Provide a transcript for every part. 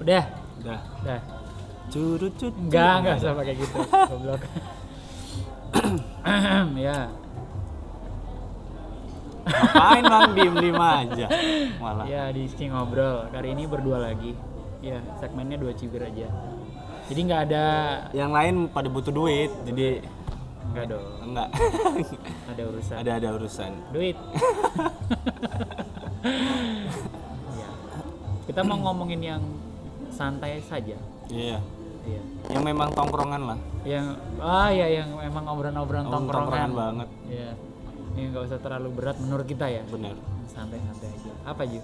Udah, Udah. udah. Curut cut. Enggak, enggak usah pakai gitu. Goblok. ya. Ngapain bang diem diem aja. Malah. Ya di sini ngobrol. Kali ini berdua lagi. Ya, segmennya dua cibir aja. Jadi nggak ada Yang lain pada butuh duit, jadi nggak dong. enggak. Ada urusan. ada ada urusan. Duit. ya. Kita mau ngomongin yang santai saja. Iya. Iya. Yang memang tongkrongan lah. Yang ah ya yang emang obrolan-obrolan Oh, tongkrongan. banget. Iya. Ini nggak usah terlalu berat menurut kita ya. Bener. Santai-santai aja. Apa Ju?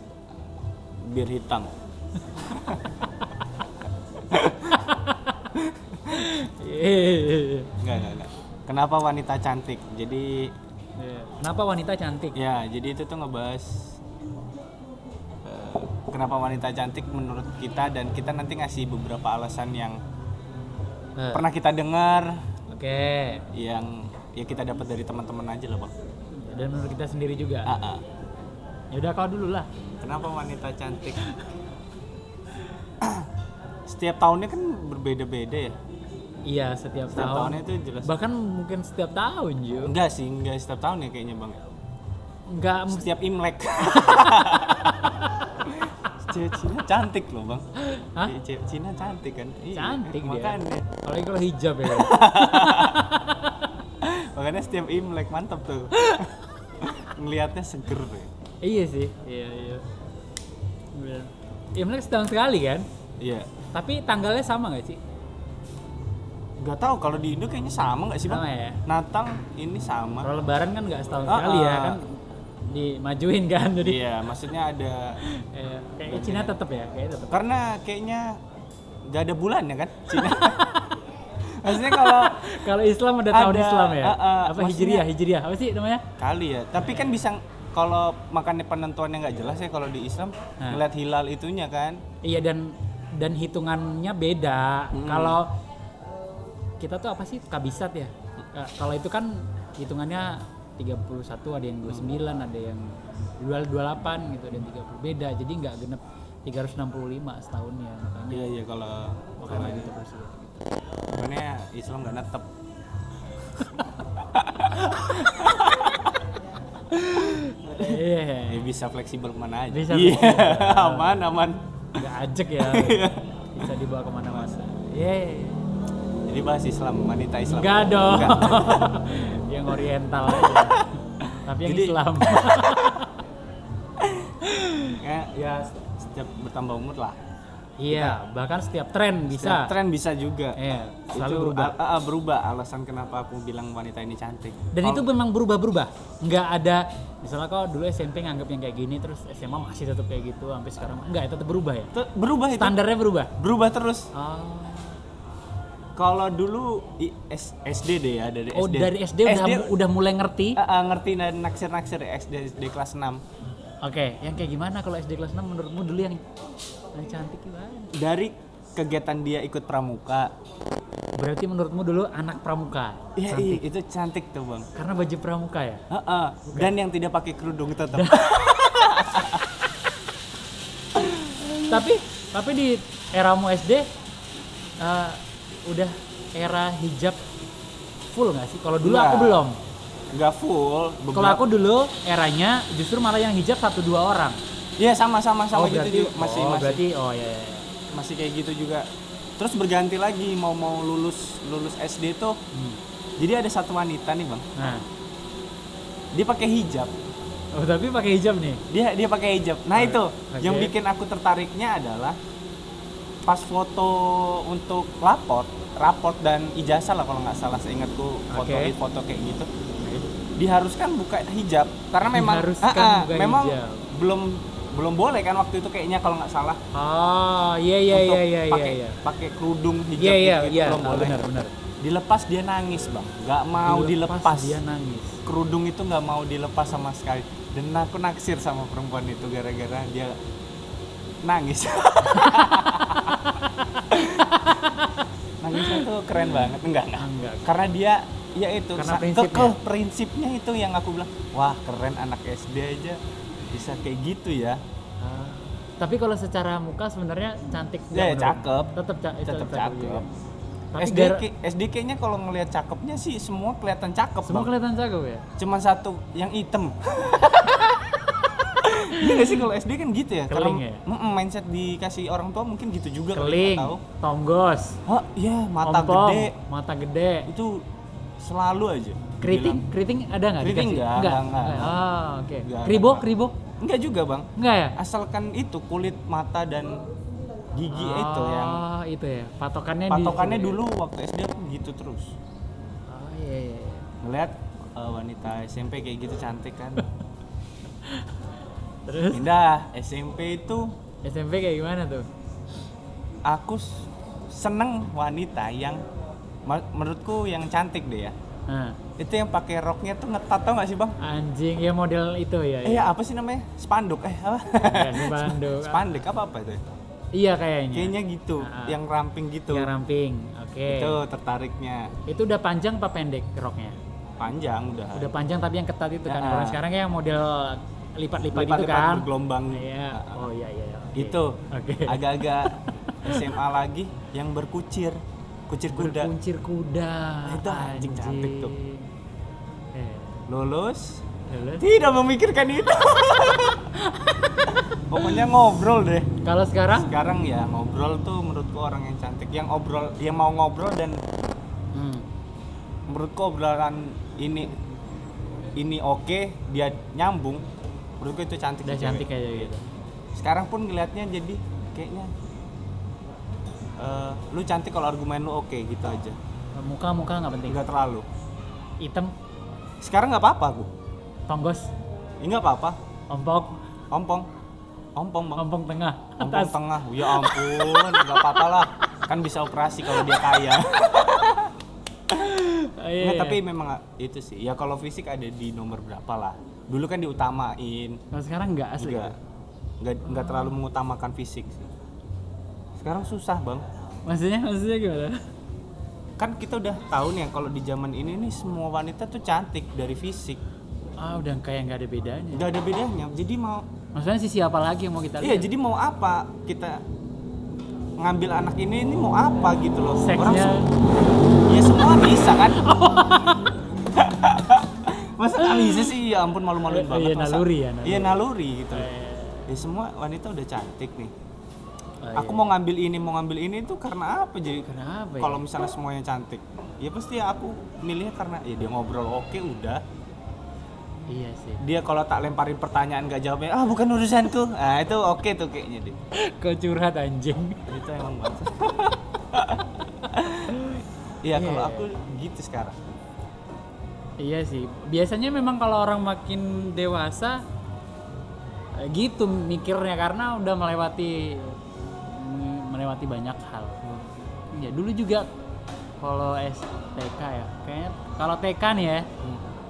Bir hitam. Enggak enggak enggak. Kenapa wanita cantik? Jadi Iya. Kenapa wanita cantik? ya jadi itu tuh ngebahas kenapa wanita cantik menurut kita dan kita nanti ngasih beberapa alasan yang Eh, pernah kita dengar Oke. yang ya kita dapat dari teman-teman aja lah bang. Dan menurut kita sendiri juga. Ah, ah. Ya udah kau dulu lah. Kenapa wanita cantik? Setiap tahunnya kan berbeda-beda ya. Iya, setiap, Setiap tahun. tahunnya itu jelas. Bahkan mungkin setiap tahun, Ju. Enggak sih, enggak setiap tahun ya kayaknya bang. Enggak Setiap Imlek. Cewek Cina cantik loh bang. Hah? Cewek Cina cantik kan? Iya, cantik dia. Makanya, Apalagi kalau hijab ya. makanya setiap Imlek mantep tuh. Ngelihatnya seger deh. iya sih. Iya, iya. Bener. Imlek setahun sekali kan? Iya. Tapi tanggalnya sama nggak sih? Gak tahu kalau di Indo kayaknya sama nggak sih bang? Sama ya. Natal ini sama. Kalau lebaran kan nggak setahun Ah, sekali ya ah. kan dimajuin kan jadi Iya, maksudnya ada eh, kayak Cina tetap ya kayak tetap karena kayaknya nggak ada bulan ya kan Cina. maksudnya kalau kalau Islam ada tahun Ada, Islam ya ah, ah, apa hijriah hijriah apa sih namanya kali ya, tapi kan bisa kalau makannya penentuannya nggak jelas ya kalau di Islam Nah. ngeliat hilal itunya kan. iya dan dan hitungannya beda Hmm. kalau kita tuh apa sih kabisat ya Eh, kalau itu kan hitungannya 31 ada yang 29 ada yang 28 gitu dan 30 beda jadi nggak genep 365 setahunnya makanya Iya iya kalau makanya gitu terus ya. makanya Islam nggak netep. Iya. Ya bisa fleksibel ke mana aja. Bisa Iya, fleksibel. aman aman. Nggak ajak ya. Bisa dibawa ke mana-mana. Iya. Jadi bahas Islam, wanita Islam. Enggak dong. Oriental aja. Tapi yang Jadi- Islam. ya, ya setiap bertambah umur lah. iya, bahkan setiap tren bisa. Setiap tren bisa juga. Iya, selalu itu berubah. a- a- berubah alasan kenapa aku bilang wanita ini cantik. Dan Kalau- itu memang berubah-berubah. Nggak ada misalnya kau dulu SMP nganggap yang kayak gini terus SMA masih tetap kayak gitu sampai sekarang enggak ya tetap berubah ya. Te- berubah itu. Standarnya berubah. Berubah terus. Oh, Kalau dulu i- S- SD deh ya dari oh SD. dari SD, udah udah mulai ngerti. a- a, ngerti dan naksir-naksir ya, SD SD kelas 6. Oke, yang kayak gimana kalau SD kelas 6 menurutmu dulu yang yang cantik gimana? Dari kegiatan dia ikut pramuka. Berarti menurutmu dulu anak pramuka. Iya, cantik. iya, itu cantik tuh, Bang. Karena baju pramuka ya? Heeh. Dan yang tidak pakai kerudung tetap. tapi tapi di eramu SD eh, udah era hijab full nggak sih? Kalau dulu Nggak. aku belum. Enggak full. Kalau aku dulu eranya justru malah yang hijab satu dua orang. Iya, sama-sama sama gitu berarti juga. Masih oh, masih berarti oh ya. ya, ya. masih kayak gitu juga. Terus berganti lagi mau mau lulus lulus SD tuh. Hmm. Jadi ada satu wanita nih, Bang. Nah, Dia pakai hijab. oh tapi pakai hijab nih. Dia dia pakai hijab. Nah, Oh, itu oke. yang bikin aku tertariknya adalah pas foto untuk lapor, raport dan ijazah lah kalau nggak salah seingatku foto Oke. foto kayak gitu. Diharuskan buka hijab karena memang Diharuskan Ah, ah, buka memang hijab. belum belum boleh kan waktu itu kayaknya kalau nggak salah Oh, iya iya iya iya iya. pakai iya. pakai kerudung hijab Iya iya gitu, iya, belum oh, boleh. benar benar. Dilepas dia nangis bang, nggak mau dilepas. Dia nangis. Kerudung itu nggak mau dilepas sama sekali. Dan aku naksir sama perempuan itu gara-gara dia nangis. Nangisnya tuh keren banget, enggak enggak. Enggak. Karena dia ya itu Karena prinsipnya. kekeh prinsipnya itu yang aku bilang, wah keren anak SD aja bisa kayak gitu ya. Ah, Tapi kalau secara muka sebenarnya cantik. Ya, menurut? cakep. Tetap ca- eh, Tetep cakep cakep. Tapi SD kalau ngelihat cakepnya sih semua kelihatan cakep semua kelihatan cakep ya. Cuman satu yang hitam. Iya gak sih kalau SD kan gitu ya? Keling Karena, ya? Mindset dikasih orang tua mungkin gitu juga Keling, tahu. tonggos, Oh iya mata ompong, gede mata gede. itu selalu aja. Keriting, bilang. keriting ada nggak Keriting nggak, nggak. Ah, oke. Nggak, Kribo, nggak. kribo? Enggak juga bang. Enggak ya? Asalkan itu kulit mata dan gigi itu yang Oh, itu ya. Patokannya di patokannya ya? dulu waktu SD aku gitu terus. Oh iya iya. Ngeliat eh, wanita SMP kayak gitu cantik kan. Terus Pindah SMP itu SMP kayak gimana tuh? aku seneng wanita yang menurutku yang cantik deh ya. Nah, Itu yang pakai roknya tuh ngetat tau gak sih bang? anjing ya model itu ya. Eh ya apa sih namanya? Spanduk eh apa? Ya, spanduk. Spanduk apa apa itu? Iya kayaknya. Kayaknya gitu, Ah. yang ramping gitu. Yang ramping. Oke. Itu tertariknya Itu udah panjang apa pendek roknya? panjang udah. Udah panjang tapi yang ketat itu kan. Ah. Kalau sekarang kayak model lipat-lipat gitu kan. bergelombang. Iya. Ah. Oh iya iya. iya. Oke. Gitu. Oke. Agak-agak SMA lagi yang berkucir, kucir kuda. Berkuncir kuda. Itu anjing cantik tuh. Eh, Lulus, lulus. tidak memikirkan itu. Pokoknya ngobrol deh. Kalau sekarang? Sekarang ya ngobrol tuh menurutku orang yang cantik, yang obrol, yang mau ngobrol dan Hmm. menurutku obrolan ini ini oke, dia nyambung. Menurutku itu cantik. Udah cantik aja gitu. Sekarang pun ngelihatnya jadi kayaknya eh, lu cantik kalau argumen lu oke gitu aja. Muka muka nggak penting. Enggak terlalu. Hitam, Sekarang nggak apa-apa aku. tonggos, Ini nggak apa-apa. ompong, Ompong. Ompong bang. ompong tengah, Ompong atas. tengah. Ya ampun, nggak apa-apa lah. Kan bisa operasi kalau dia kaya. Oh, iya, Nggak, iya. tapi memang itu sih. Ya kalau fisik ada di nomor berapa lah. Dulu kan diutamain. Kalau sekarang nggak asli. Enggak. Nggak, nggak terlalu mengutamakan fisik sih. Sekarang susah bang. Maksudnya maksudnya gimana? Kan kita udah tahu nih kalau di zaman ini nih semua wanita tuh cantik dari fisik. Ah udah kayak nggak ada bedanya. Nggak ada bedanya. Jadi mau Maksudnya sisi apa lagi yang mau kita Iya, lihat? jadi mau apa kita ngambil anak ini ini mau apa gitu loh. Seksnya se- ya semua bisa kan. Masa nggak bisa sih? Ya ampun malu-maluin Eh, banget. iya, masa- naluri ya, naluri. Iya naluri gitu. Eh, Ya semua wanita udah cantik nih. oh, Aku iya. mau ngambil ini, mau ngambil ini itu karena apa jadi? Kenapa ya? Kalau misalnya semuanya cantik, ya pasti aku milihnya karena ya dia ngobrol oke udah. Iya sih. Dia kalau tak lemparin pertanyaan gak jawabnya, ah bukan urusanku. Nah itu oke tuh kayaknya deh. Kau curhat anjing. itu emang banget Iya kalau Iya. aku gitu sekarang Iya sih. Biasanya memang kalau orang makin dewasa eh, gitu mikirnya karena udah melewati melewati banyak hal. Ya dulu juga kalau STK ya, kayaknya kalau TK nih ya,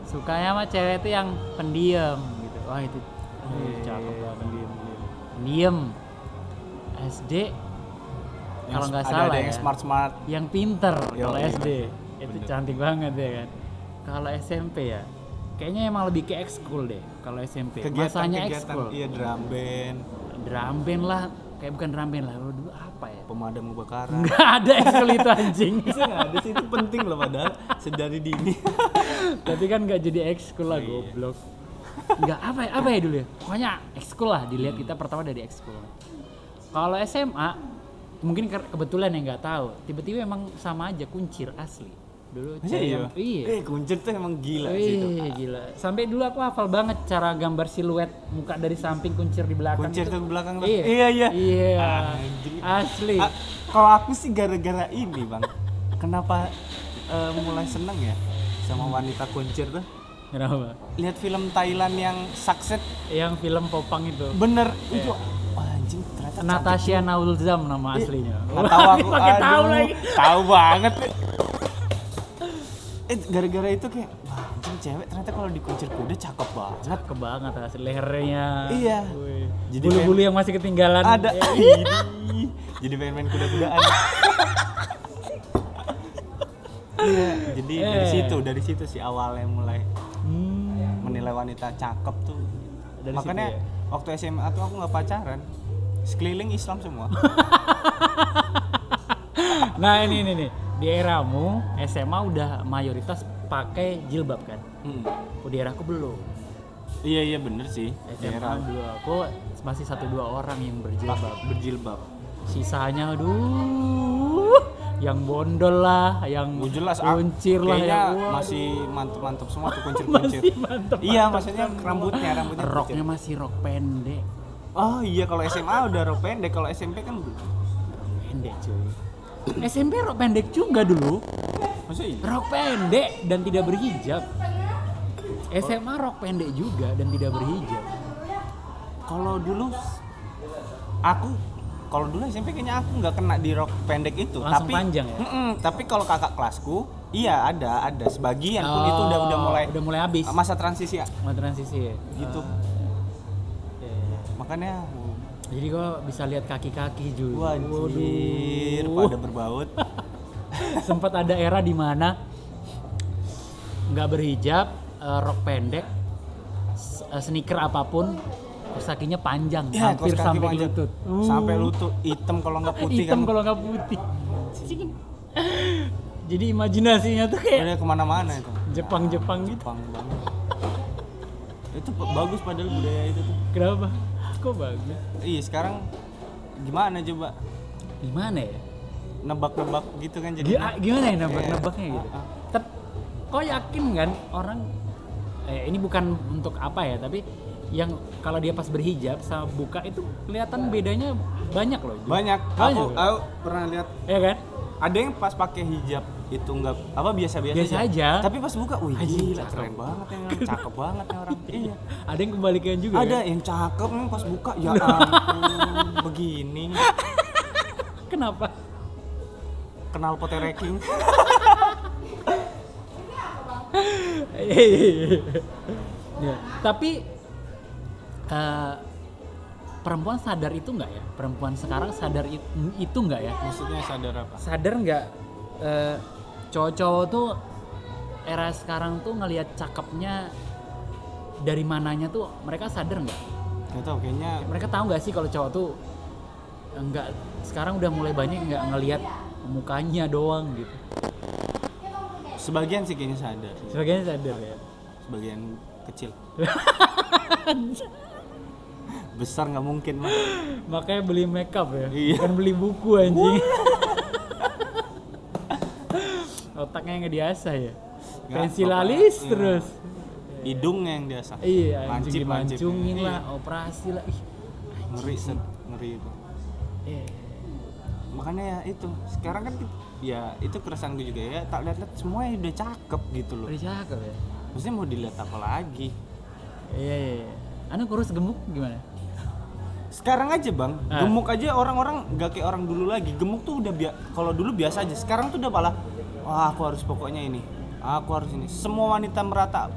sukanya sama cewek itu yang pendiam gitu. Wah itu, aduh, Iya, cakep banget. pendiam, Pendiam. SD kalau nggak salah ada yang ya, smart smart yang pinter kalau iya. SD itu Bener. cantik banget ya kan kalau SMP ya kayaknya emang lebih ke ekskul deh kalau SMP kegiatan masanya ekskul. iya drum band. Drum band lah kayak bukan drum band lah Lu dulu apa ya? Pemadam kebakaran. Nggak ada ekskul itu anjing. Bisa nggak ada sih? Itu penting loh padahal sedari dini. Tapi kan nggak jadi ekskul lah Iya. goblok. Nggak apa ya apa ya dulu ya? Pokoknya ekskul lah dilihat kita pertama dari ekskul. Kalau SMA mungkin ke- kebetulan yang nggak tahu. Tiba-tiba emang sama aja kuncir asli dulu iya yang- iya eh kuncir tuh emang gila sih itu Wih, gila. Sampai dulu aku hafal banget cara gambar siluet muka dari samping kuncir di belakang. kuncir itu. tuh belakang. Iya. iya iya Iya. Anjing. Asli. Ah, kalau aku sih gara-gara ini bang kenapa eh, mulai seneng ya sama wanita kuncir tuh Kenapa? lihat film Thailand yang Sakset Yang film Popang itu. bener itu wah, anjing ternyata Natasha Naulzam nama aslinya. Nggak tahu aku Pakai tahu lagi. tahu banget eh gara-gara itu kayak wah anjing cewek ternyata kalau dikuncir kuda cakep banget Cakep banget asli lehernya. Iya. Jadi Bulu-bulu yang masih ketinggalan. ada Eh, jadi pengen main kuda-kudaan iya jadi dari Eh. situ dari situ sih awalnya mulai hmm. menilai wanita cakep tuh Dari makanya situ ya? waktu SMA tuh aku nggak pacaran sekeliling Islam semua Nah ini ini nih di eramu SMA udah mayoritas pakai jilbab kan? Mm. Oh, di eraku belum. iya iya bener sih SMA daerah dulu aku masih satu dua orang yang berjilbab. berjilbab Sisanya aduh yang bondol lah, yang Oh, jelas ah, kuncir lah ya. Masih mantep-mantep semua tuh kuncir-kuncir masih mantep. iya maksudnya rambutnya rambutnya roknya masih rok pendek. oh iya kalau SMA udah rok pendek kalau SMP kan Pendek cuy. SMP rok pendek juga dulu. maksudnya iya? Rok pendek dan tidak berhijab. SMA rok pendek juga dan tidak berhijab. kalau dulu aku kalau dulu SMP kayaknya aku nggak kena di rok pendek itu Langsung tapi panjang ya? Mm-mm, tapi kalau kakak kelasku iya ada ada sebagian pun itu udah udah mulai udah mulai habis. masa transisi ya Mau transisi ya. gitu iya. makanya Jadi kok bisa lihat kaki-kaki juga. wajir Waduh. pada berbaut Sempat ada era di mana nggak berhijab, eh, rok pendek, eh, sneaker apa pun, kaos kakinya panjang, ya hampir sampai panjang. lutut. Uh, sampai lutut hitam kalau nggak putih hitam kan kalau nggak putih. Jadi imajinasinya tuh kayak udah ke mana-mana itu Jepang-Jepang gitu. Jepang banget itu bagus padahal budaya itu tuh Kenapa? Kok bagus? iya sekarang gimana coba Gimana ya? nebak-nebak gitu kan jadi Gi- gimana ya nebak-nebaknya Iya. gitu? Tep, kok yakin kan orang eh, ini bukan untuk apa ya, tapi yang kalau dia pas berhijab sama buka itu kelihatan bedanya banyak loh. Banyak Banyak. aku, aku pernah lihat Ya kan? ada yang pas pakai hijab itu enggak apa biasa-biasa Biasa aja. tapi pas buka wih Anjing, gila keren banget ya orang cakep banget ya orang iya Ada yang kebalikan juga. ada kan? yang cakep nih pas buka ya ampun begini Kenapa? kenal pote ranking ya, tapi eh, perempuan sadar itu nggak ya? Perempuan sekarang sadar it- itu nggak ya? maksudnya sadar apa sadar nggak eh, cowok-cowok tuh era sekarang tuh ngelihat cakepnya dari mananya tuh mereka sadar nggak? nggak tahu kayaknya Mereka tahu nggak sih kalau cowok tuh enggak sekarang udah mulai banyak nggak ngelihat mukanya doang gitu. sebagian sih kayaknya sadar Sebagian sadar ya. sebagian kecil besar nggak mungkin mah Makanya beli makeup ya, Iya. bukan beli buku anjing. Otaknya nggak diasah ya. Nggak, Pensil pokoknya, alis iya. terus. hidungnya yang biasa Iya, Lancip, lancip. dimancungin Iya. lah, operasi lah. Ih, ngeri set ngeri itu Iya. makanya ya itu sekarang kan ya itu keresahan gue juga ya tak lihat-lihat semuanya udah cakep gitu loh Udah cakep ya. maksudnya mau dilihat apa lagi Iya iya. iya. Anu kurus gemuk gimana? sekarang aja bang Ah. gemuk aja orang-orang nggak kayak orang dulu lagi gemuk tuh udah kalau dulu biasa aja sekarang tuh udah malah wah aku harus pokoknya ini. Aku harus ini. Semua wanita merata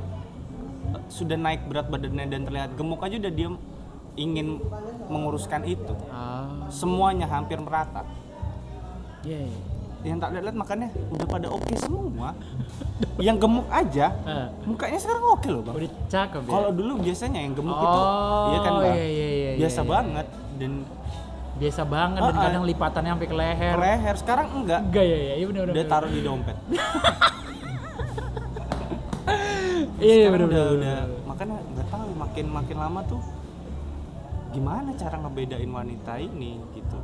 eh, sudah naik berat badannya dan terlihat gemuk aja udah dia ingin menguruskan itu. Ah, semuanya hampir merata. Iya. iya. yang tak lihat makanya udah pada oke semua. Yang gemuk aja Ah, mukanya sekarang oke loh bang. Udah cakep ya. kalau dulu biasanya yang gemuk itu Oh, iya kan bang? iya, iya, biasa banget. Dan biasa banget dan Ah, ah. kadang lipatannya sampai ke leher. ke leher sekarang enggak Enggak ya ya, iya benar benar. udah benar. taruh di dompet Iya iya benar udah benar. udah makanya nggak tahu makin makin lama tuh gimana cara ngebedain wanita ini gitu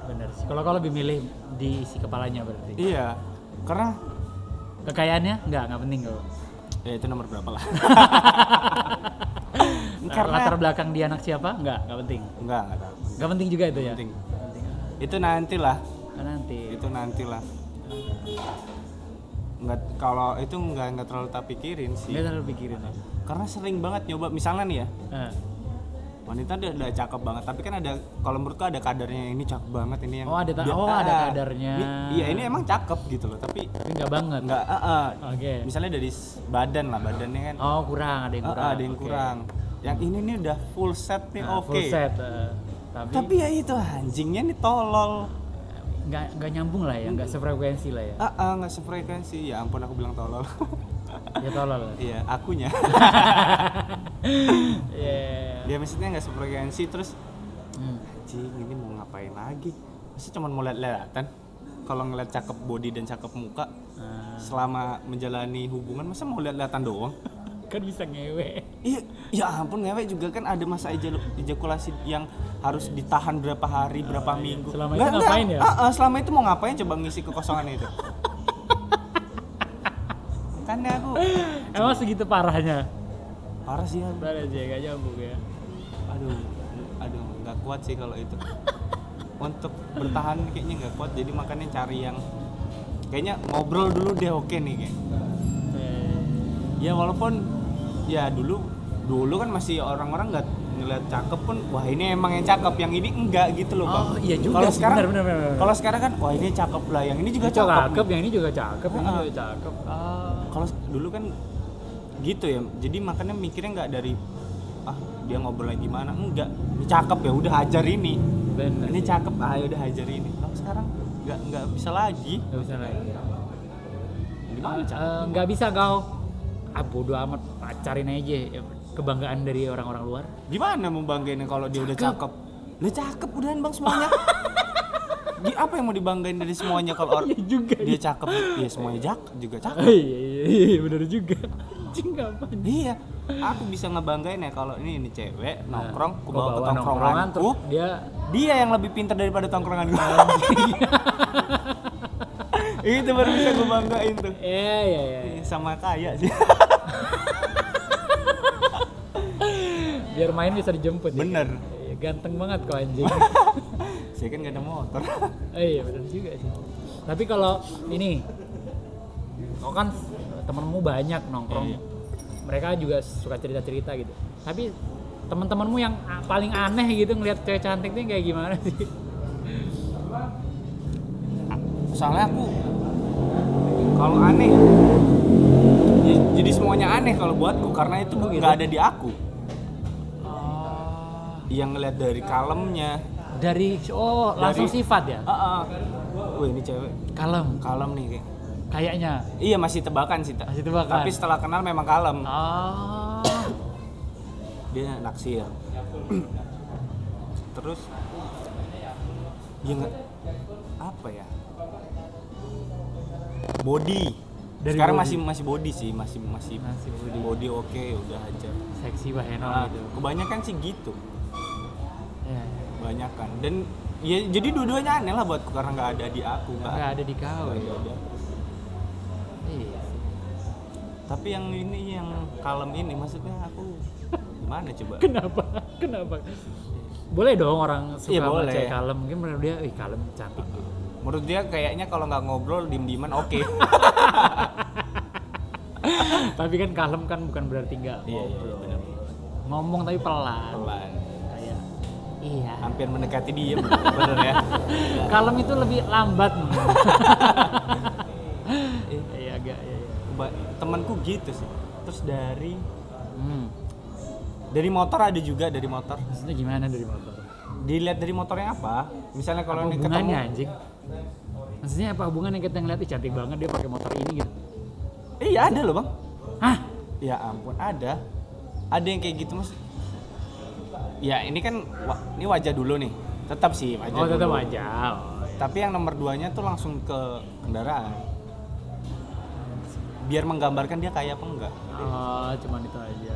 Benar sih. Kalau kau lebih milih diisi kepalanya berarti. iya karena Kekayaannya enggak, enggak penting kok. ya itu nomor berapa lah Karena karena latar belakang dia anak siapa? Enggak, enggak penting. enggak enggak tahu Enggak penting juga itu ya. penting itu nantilah Ah, nanti. itu nantilah nggak kalau itu nggak nggak terlalu tak pikirin sih Enggak terlalu pikirin ya. karena sering banget nyoba misalnya nih ya wanita udah, udah cakep banget tapi kan ada kalau menurutku ada kadarnya ini cakep banget ini yang Oh, ada ta- oh, ada kadarnya. ini- iya ini emang cakep gitu loh tapi enggak banget. nggak ah, ah. Oke. misalnya dari badan lah badannya kan Oh, kurang, ada yang kurang. ah, ada yang Oke. kurang yang ini nih udah full set nih Nah, oke Full set. eh. Tapi tapi ya itu anjingnya nih tolol nggak nggak nyambung lah ya, nggak sefrekuensi lah ya. ah ah, nggak sefrekuensi ya ampun aku bilang tolol Ya tolol. iya akunya Iya. ya maksudnya nggak sefrekuensi terus Hmm. anjing ini mau ngapain lagi masa cuma mau lihat-lihatan kalau ngeliat cakep body dan cakep muka Nah, selama menjalani hubungan masa mau lihat-lihatan doang kan bisa ngewe iya ya ampun ngewek juga kan ada masa ejakulasi yang harus ditahan berapa hari berapa minggu. Selama Nggak, itu ngapain ya? Ah, ah, selama itu mau ngapain? Coba ngisi kekosongan itu. Makanya aku emang segitu parahnya? Parah sih ya. Parah aja gak nyambung ya. Aduh aduh nggak kuat sih kalau itu. Untuk bertahan kayaknya nggak kuat jadi makanya cari yang kayaknya ngobrol dulu deh oke nih kayak. Ya walaupun ya dulu dulu kan masih orang-orang nggak ngeliat cakep pun wah ini emang yang cakep yang ini enggak gitu loh bang Oh, iya juga kalau sekarang kalau sekarang kan wah ini cakep lah yang ini juga Itu cakep, cakep, yang ini juga cakep, yang ini juga cakep. Ah. kalau dulu kan gitu ya jadi makanya mikirnya nggak dari ah dia ngobrolnya gimana enggak ini cakep ya udah hajar ini Bener. ini cakep ah ya udah hajar ini kalau sekarang nggak nggak bisa lagi Gak bisa lagi. gimana Eh, nggak bisa kau. Ah bodo amat pacarin aja kebanggaan dari orang-orang luar. gimana mau banggain kalau dia udah Cakep. udah cakep udahan bang semuanya Di- apa yang mau dibanggain dari semuanya kalau or- Iya juga. dia cakep ya semuanya jak juga cakep Oh, iya, iya, iya, bener juga. Anjing ngapain? iya aku bisa ngebanggain ya kalau ini ini cewek nongkrong aku bawa ke tongkronganku terus dia dia yang lebih pintar daripada tongkrongan gue itu baru bisa gue banggain tuh Iya, iya, iya. Ih, sama kaya sih Biar main bisa dijemput. ya. bener Iya, ganteng banget kau anjing. saya kan gak ada motor Eh, iya benar juga sih. Tapi kalau ini, kau kan temenmu banyak nongkrong, Iya. mereka juga suka cerita-cerita gitu. Tapi teman-temanmu yang paling aneh gitu ngelihat cewek cantik tuh kayak gimana sih? soalnya aku kalau aneh. Ya- jadi semuanya aneh kalau buatku karena itu Oh, gitu? nggak ada di aku. Yang ngeliat dari kalemnya. Dari oh langsung Dari- sifat ya, ah ah. wah ini cewek. Kalem, kalem nih kayak. Kayaknya. iya masih tebakan sih Masih tebakan. tapi setelah kenal memang kalem. Ah, dia naksir. Terus dia apa ya body Dari sekarang body. masih masih body sih masih masih Masih body. body oke udah aja seksi banget Nah, gitu. kebanyakan sih gitu Ya, kebanyakan dan ya jadi dua-duanya aneh lah buatku karena nggak ada di aku nggak nggak ada di kau. ya. ada. Iya tapi yang ini yang kalem ini maksudnya aku gimana coba Kenapa? Kenapa? Boleh dong orang suka sama boleh. kalem, mungkin menurut dia, ih kalem cantik gitu. Menurut dia kayaknya kalau nggak ngobrol diem-dieman oke Tapi kan kalem kan bukan berarti enggak Iya, iya, iya, benar. ngomong tapi pelan. pelan Kayak iya. hampir mendekati dia bener ya Kalem itu lebih lambat. Iya agak iya. iya. Temanku gitu sih terus dari Hmm. dari motor ada juga dari motor Maksudnya gimana dari motor? dilihat dari motornya apa misalnya kalau ini ketemu hubungannya anjing? Maksudnya apa hubungannya kita ngeliat "Ih, cantik banget dia pakai motor ini gitu? iya ada loh bang Hah? ya ampun ada ada yang kayak gitu mas ya ini kan ini wajah dulu nih tetap sih wajah Oh tetap dulu. aja. Oh, iya. tapi yang nomor duanya tuh langsung ke kendaraan biar menggambarkan dia kaya apa enggak Oh, cuman itu aja.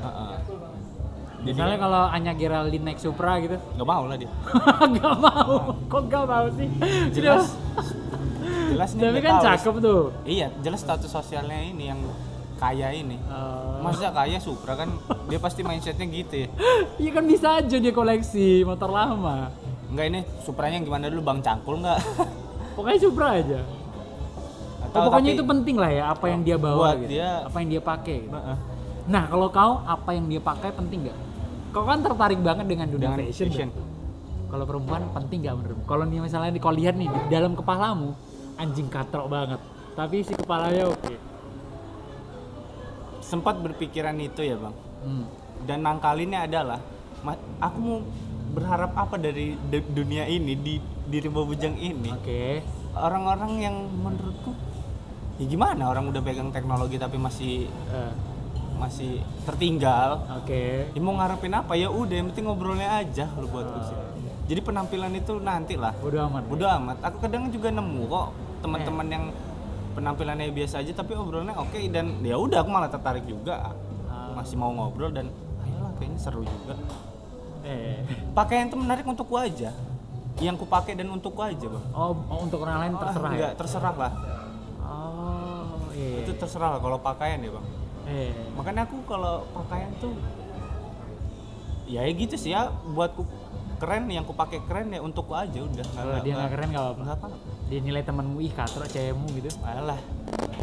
Heeh. Misalnya kalau Anya Geraldine naik Supra gitu. nggak mau lah dia gak mau. Kok gak mau sih? jelas jelas nih Tapi kan tahu. cakep tuh. iya jelas status sosialnya ini yang kaya ini Eh, masa kaya Supra kan dia pasti mindsetnya gitu ya Iya kan bisa aja dia koleksi motor lama. enggak ini Supranya yang gimana dulu Bang Cangkul enggak Pokoknya Supra aja. Oh, pokoknya itu penting lah ya apa yang dia bawa gitu. dia- Apa yang dia pakai. gitu. Heeh. Nah, kalau kau apa yang dia pakai penting nggak? Kau kan tertarik banget dengan dunia dengan fashion. fashion. Kalau perempuan penting nggak menurutmu? Kalau nih misalnya di kau lihat nih di dalam kepalamu anjing katrok banget. Tapi si kepalanya oke. sempat berpikiran itu ya bang Hmm. dan nangkalinnya adalah aku mau berharap apa dari du- dunia ini di di rimba bujang ini Oke. orang-orang yang menurutku ya gimana orang udah pegang teknologi tapi masih Eh, masih tertinggal. Oke. ya mau ngarepin apa? Ya udah yang penting ngobrolnya aja kalau buatku sih. Jadi penampilan itu nanti lah Udah aman. udah amat. Aku kadang juga nemu kok teman-teman yang penampilannya biasa aja tapi obrolannya oke dan ya udah aku malah tertarik juga. Ah. masih mau ngobrol dan ayolah kayaknya seru juga. Eh. pakaian itu menarik untukku aja. Yang ku pakai dan untukku aja bang. Oh, oh, untuk orang lain terserah Ah, ya? enggak terserah lah Oh, iya. itu terserah lah kalau pakaian ya bang Eh. makanya aku kalau pakaian tuh ya gitu sih ya buatku keren yang ku pakai keren ya untukku aja udah Kalau dia nggak keren nggak apa-apa. nggak apa Dia nilai temanmu ih katro cewekmu gitu. alah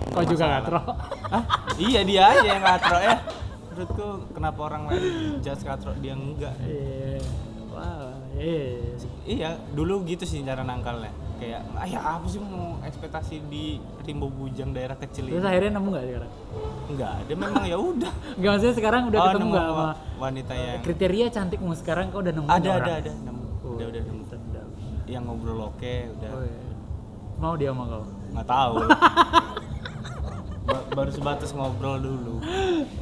Kau juga katro. Hah? iya dia aja yang katro ya menurutku kenapa orang lain judge katro dia enggak Iya. Wah, iya. iya dulu gitu sih cara nangkalnya kayak ah ya apa sih mau ekspektasi di Rimbo Bujang daerah kecil Terus ini akhirnya nemu nggak sekarang? enggak ada memang ya udah Enggak maksudnya sekarang udah Oh, ketemu nggak sama wanita yang kriteria cantikmu sekarang kau udah nemu ada orang? ada ada nemu Oh, udah udah nemu sedap. yang ngobrol oke udah Oh, iya. Mau dia sama kau? nggak tahu Ba- baru sebatas ngobrol dulu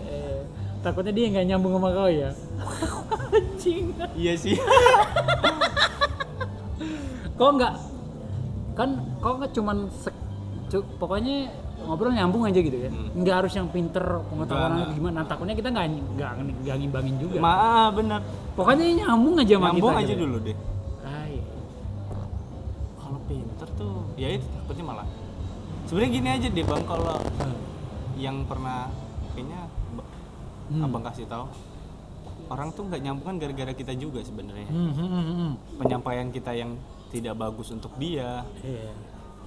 Eh, takutnya dia nggak nyambung sama kau ya? Anjing. iya sih Kok nggak kan kok nggak cuman pokoknya ngobrol nyambung aja gitu ya Hmm. nggak harus yang pinter pengetahuan Nggak. gimana takutnya kita nggak nggak nggak ngimbangin juga maaf bener pokoknya nyambung aja sama nyambung kita aja gitu. dulu deh Ah, iya. kalau pinter tuh ya itu takutnya malah sebenarnya gini aja deh bang kalau yang pernah kayaknya Hmm. abang kasih tahu orang tuh nggak nyambung kan gara-gara kita juga sebenarnya Hmm, hmm, hmm, hmm. penyampaian kita yang tidak bagus untuk dia Iya.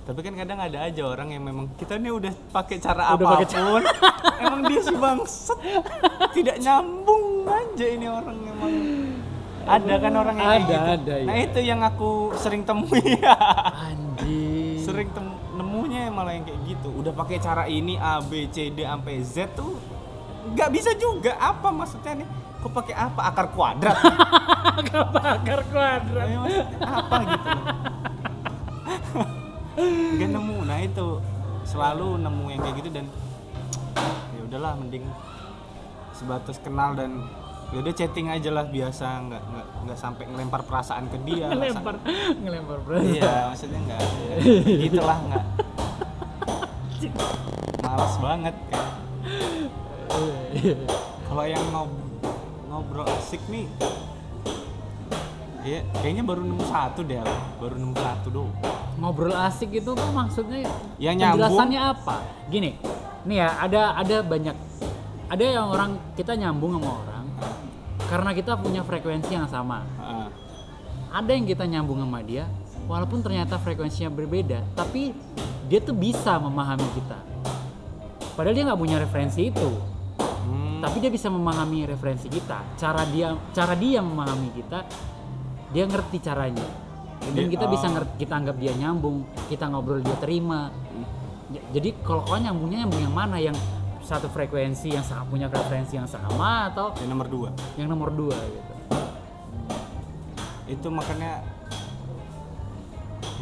tapi kan kadang ada aja orang yang memang kita nih udah pakai cara Udah apa pun emang dia si bangset tidak nyambung aja ini orang emang ada kan orang yang kayak Ada, gitu. ada, nah iya. itu yang aku sering temui Anjing. sering tem- nemunya malah yang kayak gitu udah pakai cara ini A B C D sampai Z tuh nggak bisa juga apa maksudnya nih kok pakai apa? Akar kuadrat. Apa akar kuadrat? Ya, apa gitu? Nggak nemu. Nah itu. Selalu nemu yang kayak gitu dan ya udahlah mending sebatas kenal dan ya udah chatting aja lah. Biasa nggak nggak nggak sampai ngelempar perasaan ke dia ngelempar ngelempar sam- beras. iya maksudnya nggak gitulah nggak. Malas banget kan. Iya. kalau yang ngob- ngobrol asik nih ya kayaknya baru nemu satu deh baru nemu satu doang Ngobrol asik itu tuh maksudnya Yang nyambung. penjelasannya apa? Gini, nih ya ada ada banyak ada yang orang kita nyambung sama orang karena kita punya frekuensi yang sama. Heeh. Ada yang kita nyambung sama dia walaupun ternyata frekuensinya berbeda, tapi dia tuh bisa memahami kita. Padahal dia nggak punya referensi itu. Tapi dia bisa memahami referensi kita. Cara dia cara dia memahami kita dia ngerti caranya. Dan Dia- kita bisa oh. ngerti kita anggap dia nyambung kita ngobrol dia terima. J- jadi kalau kau nyambungnya nyambung yang mana? Yang satu frekuensi yang sama punya referensi yang sama atau yang nomor dua? yang nomor dua gitu. Itu makanya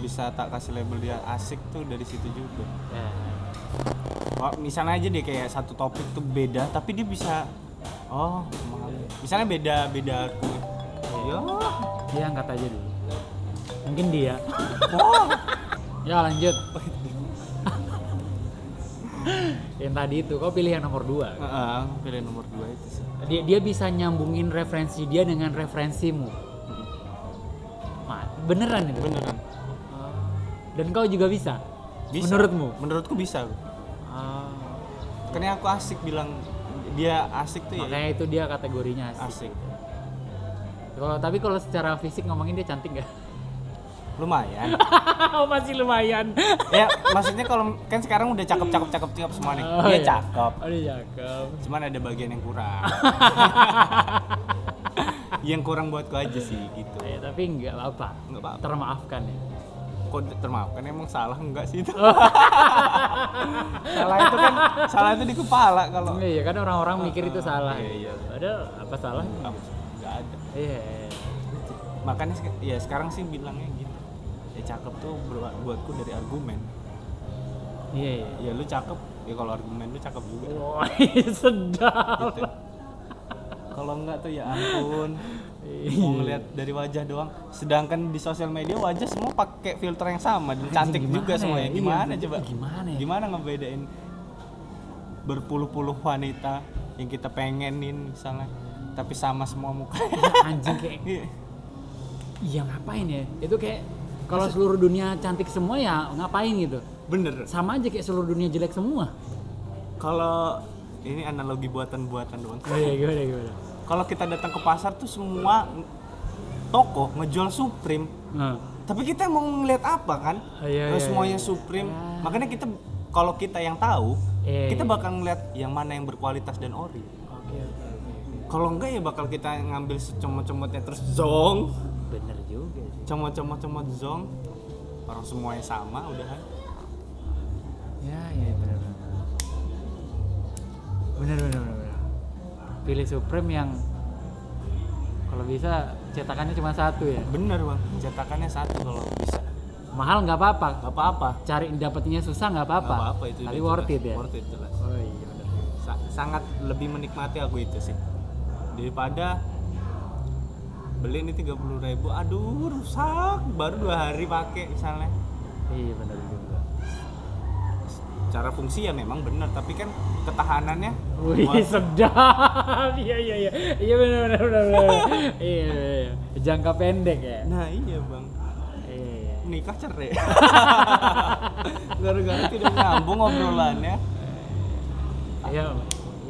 bisa tak kasih label dia asik tuh dari situ juga. Ya. Misalnya aja deh kayak satu topik tuh beda tapi dia bisa oh misalnya beda beda aku ya dia angkat aja dulu. Mungkin dia. Oh. Ya lanjut. Yang tadi itu kau pilih yang nomor dua. Heeh, pilih nomor dua itu sih. Dia dia bisa nyambungin referensi dia dengan referensimu. Ma, beneran itu? Beneran. Dan kau juga bisa, bisa. Menurutmu? Menurutku bisa karena aku asik bilang dia asik tuh ya. Makanya itu dia kategorinya asik, asik. Kalau tapi kalau secara fisik ngomongin dia cantik gak? lumayan. Oh masih lumayan. Ya maksudnya kalau kan sekarang udah cakep cakep cakep cakep semua nih. Oh, dia iya. cakep. Oh dia cakep. Cuman ada bagian yang kurang. Yang kurang buatku aja sih gitu. Ya, tapi nggak apa-apa. Nggak apa-apa. Termaafkan ya kok termaafkan emang salah? Enggak sih itu. Salah itu kan salah itu di kepala kalau iya kan orang-orang mikir itu salah. iya, iya. padahal apa salah? Apa? Sih? nggak ada. Iya. Makanya sek- ya sekarang sih bilangnya gitu. Ya cakep tuh buat- buatku dari argumen. Iya iya. Ya lu cakep ya kalau argumen lu cakep juga. Wah, sedap. gitu. Kalau enggak tuh ya ampun. Iya. Mau ngeliat dari wajah doang sedangkan di sosial media wajah semua pakai filter yang sama dan cantik gimana juga semuanya ya? gimana Iya, coba gimana ya? gimana ngebedain berpuluh-puluh wanita yang kita pengenin misalnya tapi sama semua muka Anjing kayak Iya. iya ngapain ya? Itu kayak kalau seluruh dunia cantik semua ya ngapain gitu? bener Sama aja kayak seluruh dunia jelek semua. kalau ini analogi buatan-buatan doang Oh iya gimana gimana? Kalau kita datang ke pasar tuh semua toko ngejual Supreme Nah, tapi kita mau ngeliat apa kan Oh, iya, Kalau iya, semuanya iya. Supreme Ya. makanya kita kalau kita yang tahu Iya, kita iya. bakal ngeliat yang mana yang berkualitas dan ori oke oke oke. kalau enggak ya bakal kita ngambil secomot-comotnya terus zong Bener juga sih. comot-comot-comot zong orang semuanya sama udahan Ya iya bener bener. Bener bener bener. Pilih Supreme yang kalau bisa cetakannya cuma satu ya. bener bang cetakannya satu kalau bisa Mahal nggak apa-apa. nggak apa-apa Cari dapetnya susah nggak Nggak apa-apa. itu Tapi worth it ya. worth it jelas Oh iya. Sa- sangat lebih menikmati aku itu sih daripada beli ini 30.000 ribu aduh rusak baru dua hari pakai misalnya Iya bener juga. Cara fungsi ya memang benar tapi kan ketahanannya Wih sedap. Iya iya iya. Iya bener bener bener. bener. iya, iya iya. Jangka pendek ya. nah iya bang Iya iya. nikah cerai gara-gara tidak nyambung obrolannya Iya.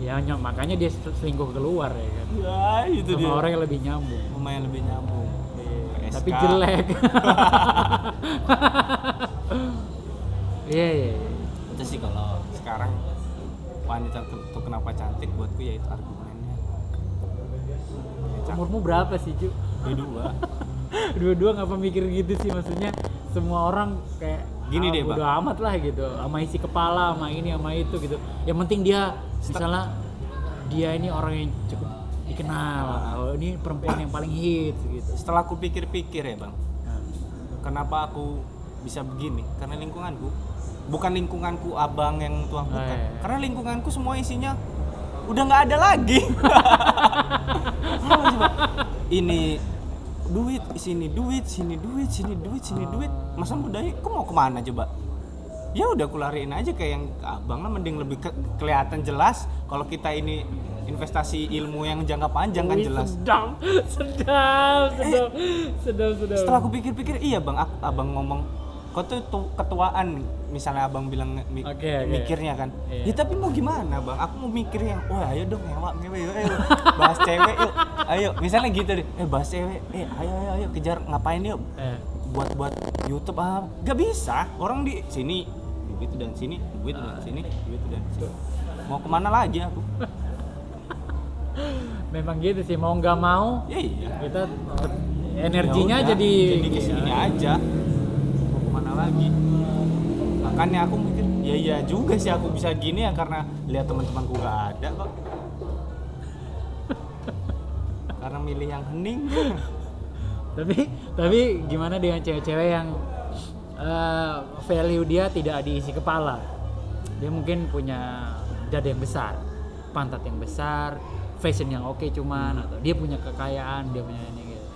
Ya makanya dia selingkuh keluar ya kan. ya itu Sama dia orang yang lebih nyambung. lumayan lebih nyambung PSK. Tapi jelek. Iya iya. iya. Itu sih kalau sekarang wanita tuh kenapa cantik buatku ya itu argumennya. Ya. Umurmu berapa sih Cu? dua. Dua-dua ngapa mikir gitu sih? Maksudnya semua orang kayak Gini ah, deh, bodo amat lah gitu. Sama isi kepala sama ini sama itu gitu. Yang penting dia misalnya dia ini orang yang cukup dikenal. Oh, ini perempuan yang paling hits gitu. Setelah aku pikir-pikir ya bang. Nah, kenapa aku bisa begini? Karena lingkunganku bukan lingkunganku abang yang tuang Oh, bukan iya, iya. karena lingkunganku semua isinya udah nggak ada lagi. Ini duit sini duit sini duit sini duit sini duit. Masa muda aku mau ke mana coba? Ya udah aku lariin aja kayak yang abang lah mending lebih ke- kelihatan jelas kalau kita ini investasi ilmu yang jangka panjang kan jelas. sedap sedap sedap sedap sedap. setelah aku pikir-pikir iya bang aku, abang ngomong kau tuh tu- ketuaan misalnya abang bilang mi- Oke, oke. mikirnya kan. Iya. ya tapi mau gimana bang? Aku mau mikir yang wah ayo dong ngewa ngewe yuk ayo. Bahas cewek yuk. Ayo. Misalnya gitu deh. Eh bahas cewek. Eh ayo ayo ayo. Kejar ngapain yuk? Eh, buat buat YouTube ah. Gak bisa. Orang di sini duit dan sini duit dan sini duit dan sini. Mau ke mana lagi aku? Memang gitu sih. Mau nggak mau ya iya. kita energinya Ya udah, jadi jadi ke sini aja. mau ke mana lagi. Makanya aku mikir ya iya juga sih aku bisa gini ya karena lihat teman-temanku gak ada kok. Karena milih yang hening. Tapi tapi gimana dengan cewek-cewek yang eh, value dia tidak diisi kepala? Dia mungkin punya dada yang besar pantat yang besar fashion yang oke cuman atau dia punya kekayaan dia punya ini gitu.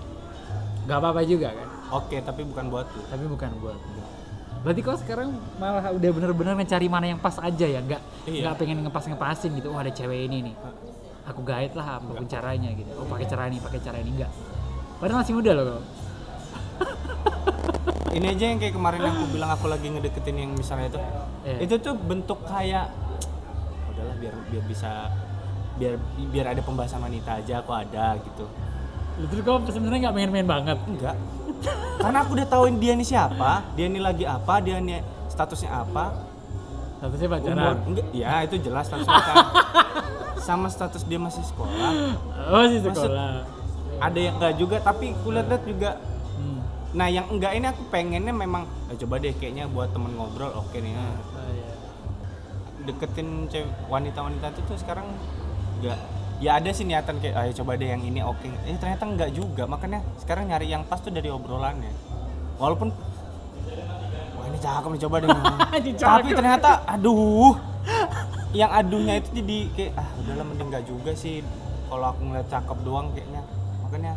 Nggak apa-apa juga kan? Oke tapi bukan buatku tapi bukan buat berarti kau sekarang malah udah bener-bener mencari mana yang pas aja ya? Nggak Iya. nggak pengen ngepas-ngepasin gitu oh ada cewek ini nih. Aku guide lah apa pun caranya gitu. Oh pakai cara ini pakai cara ini. Enggak padahal masih muda loh kau. Ini aja yang kayak kemarin aku bilang aku lagi ngedeketin yang misalnya itu. Iya. itu tuh bentuk kayak udahlah biar biar bisa biar biar ada pembahasan wanita aja aku ada gitu. Terus kau sebenarnya nggak main-main banget. enggak karena aku udah tahuin dia ini siapa dia ini lagi apa dia ini statusnya apa Statusnya pacaran. enggak ya itu jelas status pacaran sama status dia masih sekolah Oh sih Maksud- sekolah. ada yang enggak juga tapi kulihat-lihat juga Hmm. nah yang enggak ini aku pengennya memang eh, coba deh kayaknya buat temen ngobrol oke nih nah. Oh, iya. deketin cewek wanita-wanita itu tuh sekarang enggak ya ada sih niatan kayak ayo coba deh yang ini. Oke. Eh ternyata enggak juga. Makanya sekarang nyari yang pas tuh dari obrolannya. Walaupun wah ini cakep nih coba deh. Tapi ternyata aduh. Yang aduhnya itu jadi kayak ah udahlah mending nggak juga sih. Kalau aku ngeliat cakep doang kayaknya. Makanya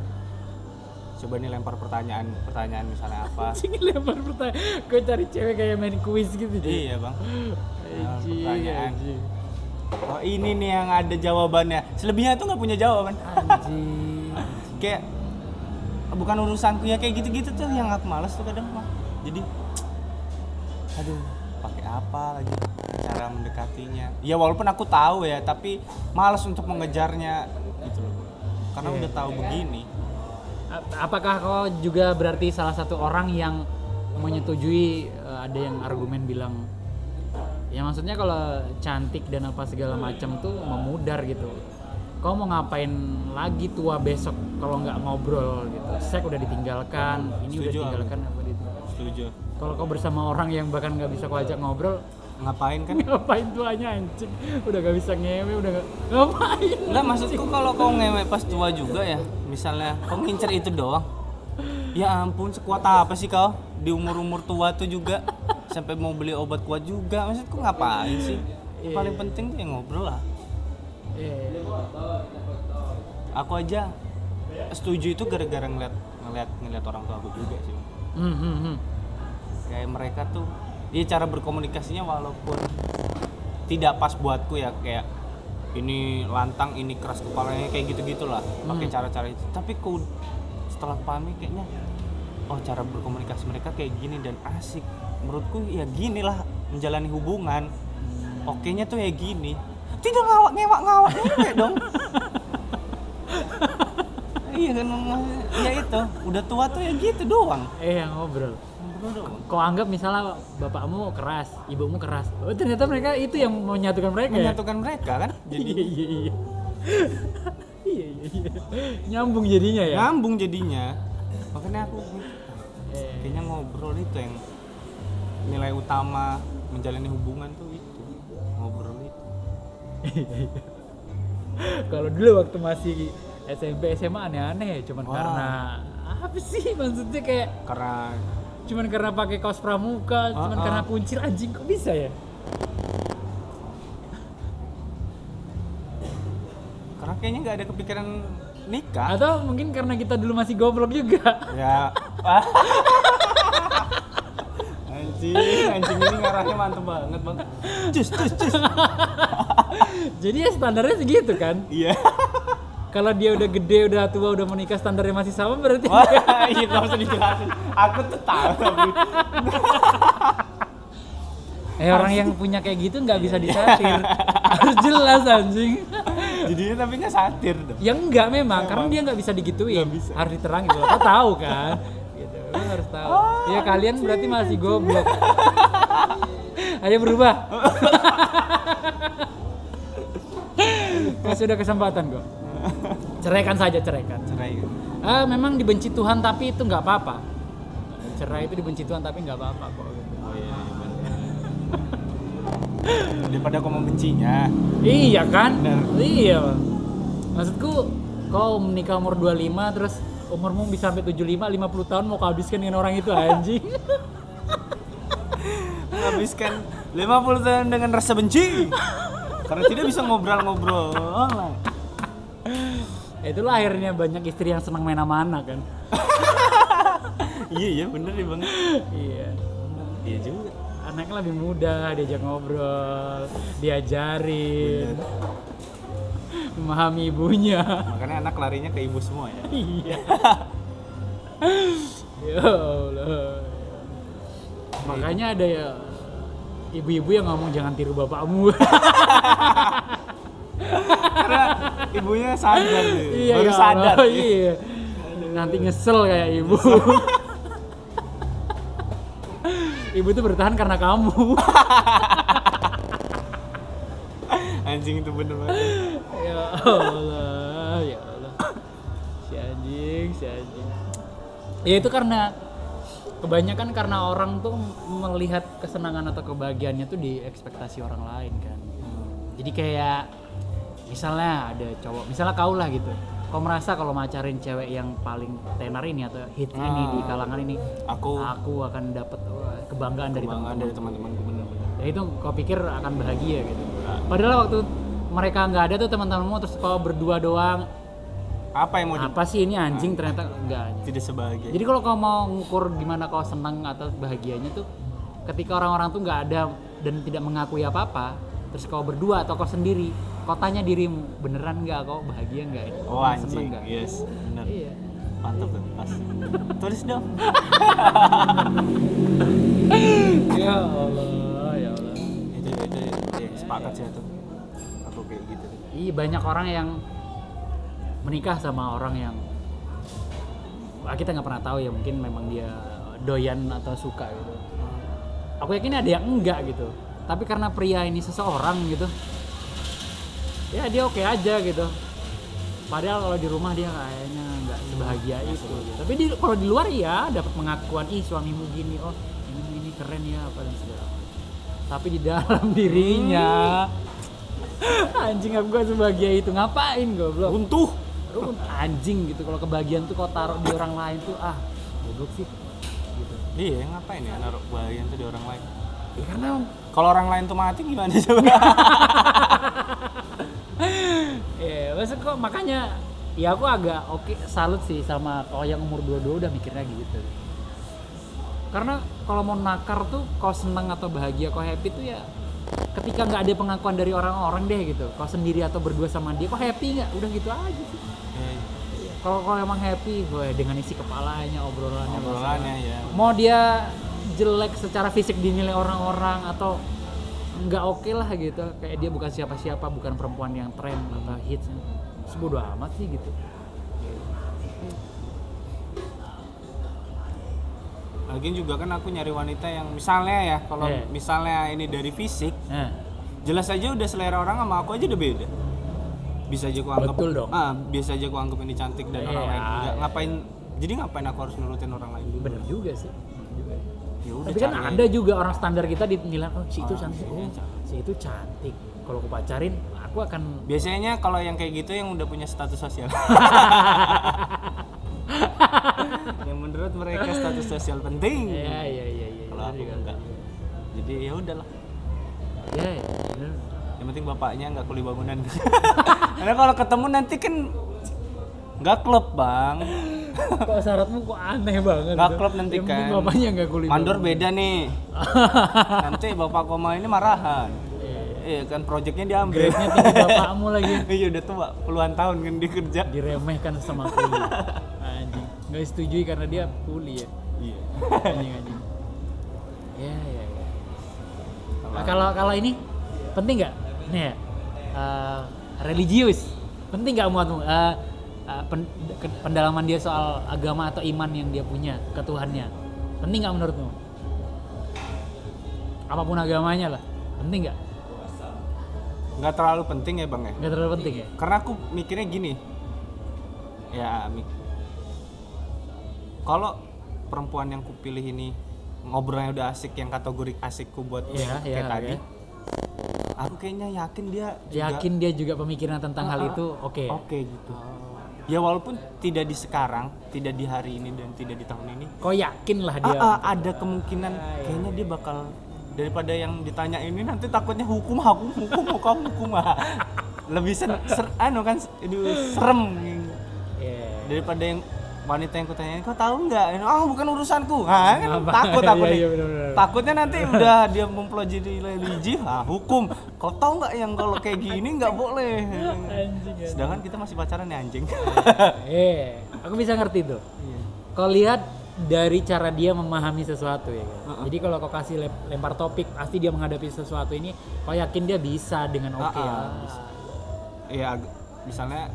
coba nih lempar pertanyaan pertanyaan misalnya apa. Anjing lempar pertanyaan. Gue cari cewek kayak main kuis gitu iya bang. Pertanyaan. anjing. Oh ini nih yang ada jawabannya. Selebihnya tuh nggak punya jawaban. Anjing. kayak bukan urusanku ya kayak gitu-gitu tuh yang aku males tuh kadang mah jadi aduh pakai apa lagi cara mendekatinya? Ya walaupun aku tahu ya tapi males untuk mengejarnya gitu loh. Karena Iya, udah tahu iya. begini Apakah kau juga berarti salah satu orang yang menyetujui eh, ada yang argumen bilang ya maksudnya kalau cantik dan apa segala macam tuh memudar gitu. Kau mau ngapain lagi tua besok kalau nggak ngobrol gitu. Sek udah ditinggalkan, ini udah Setuju, aku. ditinggalkan apa gitu. setuju Kalau kau bersama orang yang bahkan nggak bisa kau ajak ngobrol, ngapain kan ngapain tuanya anjing? Udah gak bisa ngewe, udah gak ngapain? Enggak maksudku kalau kau ngewe pas tua juga ya misalnya kau ngincer itu doang ya ampun sekuat apa sih kau di umur umur tua tuh juga sampai mau beli obat kuat juga. Maksudku ngapain sih? Iya. paling penting tuh yang ngobrol lah. Eh, aku aja setuju itu gara-gara ngeliat ngeliat ngeliat orang tua aku juga sih. Hmm, hmm, hmm. kayak mereka tuh dia cara berkomunikasinya walaupun tidak pas buatku ya kayak ini lantang ini keras kepalanya kayak gitu gitulah pakai Hmm. cara-cara itu. Tapi ku setelah pahami kayaknya oh cara berkomunikasi mereka kayak gini dan asik menurutku ya gini lah menjalani hubungan oke nya tuh ya gini tidak ngawak ngewak ngawak ngewek dong iya kan ya itu udah tua tuh ya gitu doang Eh yang ngobrol. Ngobrol doang. Kau anggap misalnya bapakmu keras, ibumu keras. Oh ternyata mereka itu yang menyatukan mereka ya? menyatukan mereka kan jadi Iya iya iya. iya iya iya. Nyambung jadinya ya. nyambung jadinya makanya aku kayaknya ngobrol itu yang nilai utama menjalani hubungan tuh itu ngobrol itu Kalau dulu waktu masih SMP SMA aneh-aneh, cuman Wah. karena apa sih maksudnya kayak karena cuman karena pakai kaos pramuka, cuman Ah, ah. karena kuncir anjing kok bisa ya? karena kayaknya nggak ada kepikiran nikah Atau mungkin karena kita dulu masih goblok juga. ya anjing anjing ini ngarahnya mantep banget bang cus cus cus Jadi ya standarnya segitu kan? iya Kalau dia udah gede, udah tua, udah menikah standarnya masih sama berarti wah iya nggak usah dijelasin aku tuh tahu Eh orang yang punya kayak gitu nggak bisa disatir. Harus jelas anjing. jadinya tapi nggak satir dong Ya enggak memang, karena dia nggak bisa digituin. Nggak bisa. Harus diterangin. Lo kau tahu kan? Lo harus tahu. ya kalian berarti masih goblok. Ayo berubah. Masih ada kesempatan kok. Ceraikan saja, ceraikan. cerai kan Ah, memang dibenci Tuhan tapi itu nggak apa-apa. Cerai itu dibenci Tuhan tapi nggak apa-apa kok. oh iya, iya daripada kau membencinya Iya kan? Bener. Iya. Maksudku kau menikah umur 25 terus umurmu bisa sampai 75 50 tahun mau kau habiskan dengan orang itu anjing. menghabiskan 50 tahun dengan rasa benci karena tidak bisa ngobrol-ngobrol Itulah akhirnya banyak istri yang senang main sama anak kan. iya iya bener ya bang iya. iya juga Anaknya lebih mudah, diajak ngobrol, diajarin, memahami ibunya. makanya anak larinya ke ibu semua ya Iya. ya Allah. Makanya ada ya ibu-ibu yang ngomong jangan tiru bapakmu. karena ibunya sadar tuh. iya baru ya sadar Allah, iya. Nanti nyesel kayak ibu. ibu tuh bertahan karena kamu. Anjing itu bener banget ya Allah, ya Allah. Si anjing, si anjing. Ya itu karena kebanyakan karena orang tuh melihat kesenangan atau kebahagiaannya tuh di ekspektasi orang lain kan. Jadi kayak misalnya ada cowok, misalnya kau lah gitu. Kau merasa kalau macarin cewek yang paling tenar ini atau hit ini di kalangan ini, aku aku akan dapat kebanggaan dari kebanggaan teman-teman. dari bener-bener Ya itu kau pikir akan bahagia gitu. Padahal waktu mereka nggak ada tuh teman-temanmu terus kau berdua doang. Apa yang mau Apa sih ini anjing ternyata enggak tidak sebahagia. Jadi kalau kau mau ngukur gimana kau senang atau bahagianya tuh ketika orang-orang tuh nggak ada dan tidak mengakui apa-apa, terus kau berdua atau kau sendiri, kau tanya dirimu beneran nggak kau bahagia nggak ini? oh anjing. nggak? Yes, benar. Iya. Mantap tuh. Pas. Tulis dong. Ya Allah. Sepakat sih itu. Aku kayak gitu. Iya banyak orang yang menikah sama orang yang Wah, kita nggak pernah tahu ya mungkin memang dia doyan atau suka gitu. Aku yakin ada yang enggak gitu. Tapi karena pria ini seseorang gitu, ya dia oke aja gitu. Padahal kalau di rumah dia kayaknya nggak sebahagia itu. Gitu. Tapi di, kalau di luar ya dapat pengakuan ih suamimu gini, oh ini ini keren ya apa dan segala. Tapi di dalam dirinya. Anjing aku gak sebahagia itu. Ngapain goblok? Runtuh. lu anjing gitu. Kalau kebahagiaan tuh kau taruh di orang lain tuh ah goblok sih. Gitu. Iya, ngapain ya naruh bagian tuh di orang lain? ya karena Kalau orang lain tuh mati gimana coba? ya maksud kok makanya ya aku agak oke salut sih sama kalau yang umur 22 udah mikirnya gitu karena kalau mau nakar tuh kau senang atau bahagia kau happy tuh ya ketika nggak ada pengakuan dari orang-orang deh gitu. Kau sendiri atau berdua sama dia kau happy nggak? Udah gitu aja sih. Ya, kalau kau emang happy gue dengan isi kepalanya obrolannya Obrolannya ya. mau dia jelek secara fisik dinilai orang-orang atau nggak oke lah gitu kayak dia bukan siapa-siapa bukan perempuan yang tren atau hits sebodoh amat sih gitu Lagian juga kan aku nyari wanita yang misalnya ya, kalau Iya. misalnya ini dari fisik, nah jelas aja udah selera orang sama aku aja udah beda. Bisa aja aku anggap Betul dong. Ah, bisa aja aku anggap ini cantik dan orang Iya, lain enggak. iya. Ngapain? Jadi ngapain aku harus nurutin orang lain dulu? bener juga sih juga. Ya udah tapi kan cari ada juga orang standar kita dinilai oh si itu Ah, cantik oh cantik. si itu cantik kalau aku pacarin aku akan Biasanya kalau yang kayak gitu yang udah punya status sosial. yang menurut mereka status sosial penting. ya ya ya ya Kalau aku juga. enggak. Jadi ya udahlah. ya ya bener. Yang penting bapaknya nggak kuli bangunan. Karena kalau ketemu nanti kan nggak klub bang. kok syaratmu kok aneh banget Nggak gitu. klub nanti kan. bapaknya nggak kulit Mandor beda nih. nanti bapak koma ini marahan. Iya. Iya kan proyeknya diambil. grade-nya tinggi bapakmu lagi Iya udah tua puluhan tahun kan dia kerja. diremehkan sama kuli anjing nggak disetujui karena dia kuli ya. Iya. anjing anjing ya ya ya. Nah, kalau kalau ini penting nggak? Nih ya eh, religius. Penting nggak muatmu Eh, eh, pen- ke- pendalaman dia soal agama atau iman yang dia punya ke Tuhannya penting nggak menurutmu? Apa pun agamanya lah. Penting nggak? Nggak terlalu penting ya bang ya. nggak terlalu penting ya? Karena aku mikirnya gini. Ya mik- kalau perempuan yang kupilih ini ngobrolnya udah asik yang kategori asikku buat Iya, kayak iya, tadi. oke. Aku kayaknya yakin dia juga yakin dia juga pemikiran tentang hal Ah, itu oke Oke gitu. Ya walaupun tidak di sekarang, tidak di hari ini dan tidak di tahun ini, kau yakin lah ah, dia ah, ada kemungkinan Ah, iya. kayaknya dia bakal daripada yang ditanya ini nanti takutnya hukum hukum hukum hukum hukum ah. lebih ser, ser- anu kan aduh, serem Iya. daripada yang wanita yang kutanyain kau tahu nggak? Ah bukan urusanku. Ah kan Apa? takut aku Iya, nih. iya, takutnya nanti udah dia mempelajari religi ah hukum. Kau tahu nggak yang kalau kayak gini nggak boleh? Anjing anjing. sedangkan kita masih pacaran ya anjing. Eh aku bisa ngerti tuh. Iya. kau lihat dari cara dia memahami sesuatu ya kan? jadi kalau kau kasih lem- lempar topik pasti dia menghadapi sesuatu ini kau yakin dia bisa dengan oke Ah, ya? Ah, bisa. Iya, misalnya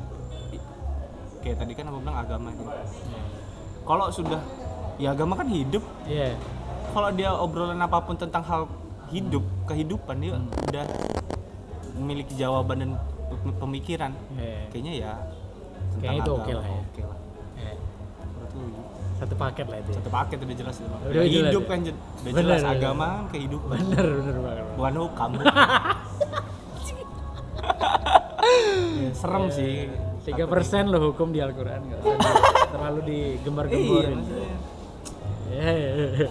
kayak tadi kan aku bilang agama nih. Kalau sudah ya agama kan hidup. Iya. Kalau dia obrolan apa pun tentang hal hidup, kehidupan dia Hmm. udah memiliki jawaban dan pe- pemikiran. Iya. Kayaknya ya Kayaknya itu oke lah ya. Oke lah. Iya. Menurutku satu paket lah itu ya. Satu paket udah jelas ya, Bang. Udah Ya, hidup ya. kan udah Bener, jelas bener. agama kan kehidupan. bener bener banget Bukan hukum. Ya, serem sih. Tiga persen loh hukum di Al-Quran nggak usah di- terlalu Iya, digembar-gemborin maksudnya. ya ya ya.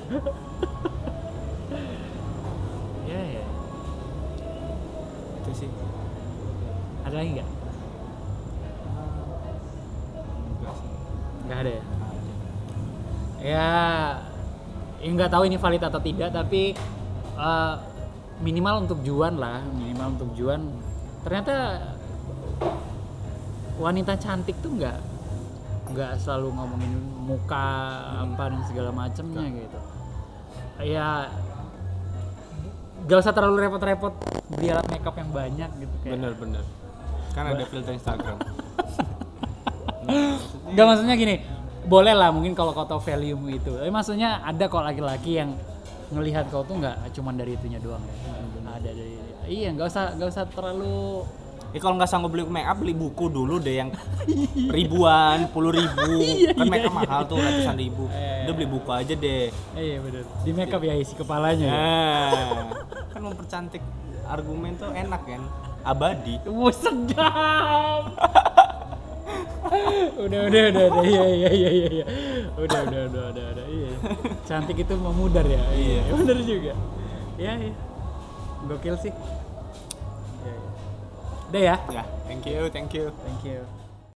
ya ya Itu sih. Ada lagi nggak? Nggak ada ya? Ya ya nggak tahu ini valid atau tidak tapi eh, minimal untuk Juan lah minimal untuk Juan. Ternyata wanita cantik tuh nggak nggak selalu ngomongin muka apa dan segala macamnya gitu. Ya gak usah terlalu repot-repot beli alat makeup yang banyak gitu kayak. Bener-bener kan ada filter Instagram. Gak maksudnya gini, boleh lah mungkin kalau kau tahu value itu. Tapi maksudnya ada kok laki-laki yang ngelihat kau tuh nggak cuman dari itunya doang ya. Ada dari iya nggak usah nggak usah terlalu Ya kalau nggak sanggup beli make up beli buku dulu deh yang ribuan, puluh ribu. kan make up mahal tuh ratusan ribu. Iya, Udah beli buku aja deh. eh, iya bener di makeup ya isi kepalanya. ya. Nah, kan mempercantik argumen tuh enak kan, abadi. Wah sedap. udah udah udah udah iya iya iya iya iya. Udah udah udah udah udah iya. Cantik itu memudar ya. Iya. Bener juga. Iya iya. Gokil sih. Udah ya. Ya, thank you, thank you. Thank you.